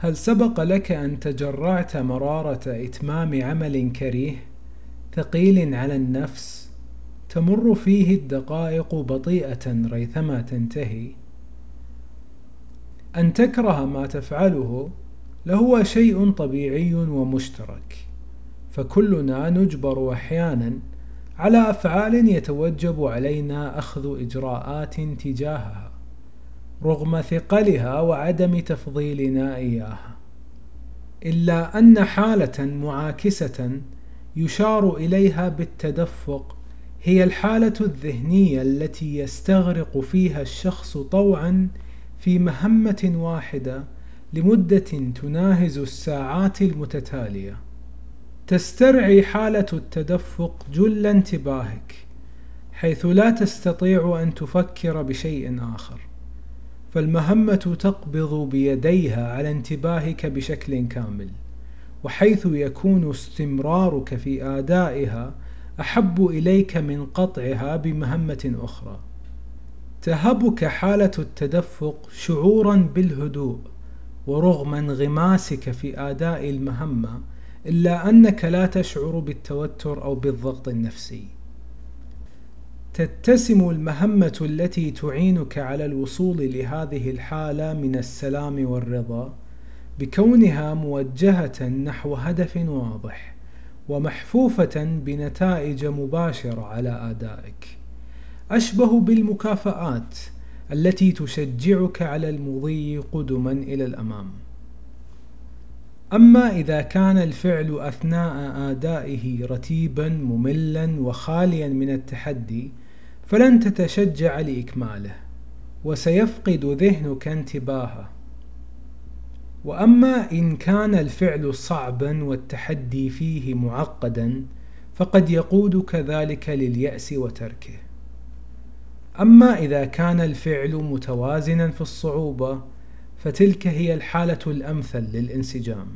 هل سبق لك أن تجرعت مرارة إتمام عمل كريه ثقيل على النفس تمر فيه الدقائق بطيئة ريثما تنتهي؟ أن تكره ما تفعله لهو شيء طبيعي ومشترك فكلنا نجبر أحيانا على أفعال يتوجب علينا أخذ إجراءات تجاهها. رغم ثقلها وعدم تفضيلنا إياها. إلا أن حالة معاكسة يشار إليها بالتدفق هي الحالة الذهنية التي يستغرق فيها الشخص طوعا في مهمة واحدة لمدة تناهز الساعات المتتالية. تسترعي حالة التدفق جل انتباهك حيث لا تستطيع أن تفكر بشيء آخر. فالمهمة تقبض بيديها على انتباهك بشكل كامل وحيث يكون استمرارك في أدائها أحب إليك من قطعها بمهمة أخرى. تهبك حالة التدفق شعورا بالهدوء ورغم انغماسك في أداء المهمة إلا أنك لا تشعر بالتوتر أو بالضغط النفسي. تتسم المهمة التي تعينك على الوصول لهذه الحالة من السلام والرضا بكونها موجهة نحو هدف واضح ومحفوفة بنتائج مباشرة على أدائك. أشبه بالمكافآت التي تشجعك على المضي قدما إلى الأمام. أما إذا كان الفعل أثناء آدائه رتيبا مملا وخاليا من التحدي فلن تتشجع لإكماله وسيفقد ذهنك انتباهه. وأما إن كان الفعل صعبا والتحدي فيه معقدا فقد يقودك ذلك لليأس وتركه. أما إذا كان الفعل متوازنا في الصعوبة فتلك هي الحالة الأمثل للانسجام.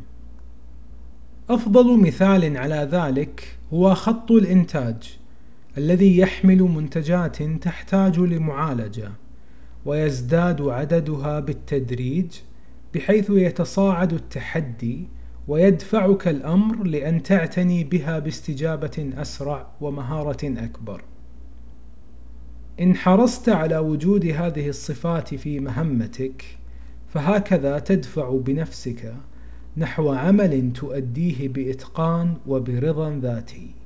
أفضل مثال على ذلك هو خط الإنتاج الذي يحمل منتجات تحتاج لمعالجة ويزداد عددها بالتدريج بحيث يتصاعد التحدي ويدفعك الأمر لأن تعتني بها باستجابة أسرع ومهارة أكبر. إن حرصت على وجود هذه الصفات في مهمتك فهكذا تدفع بنفسك نحو عمل تؤديه بإتقان وبرضا ذاتي.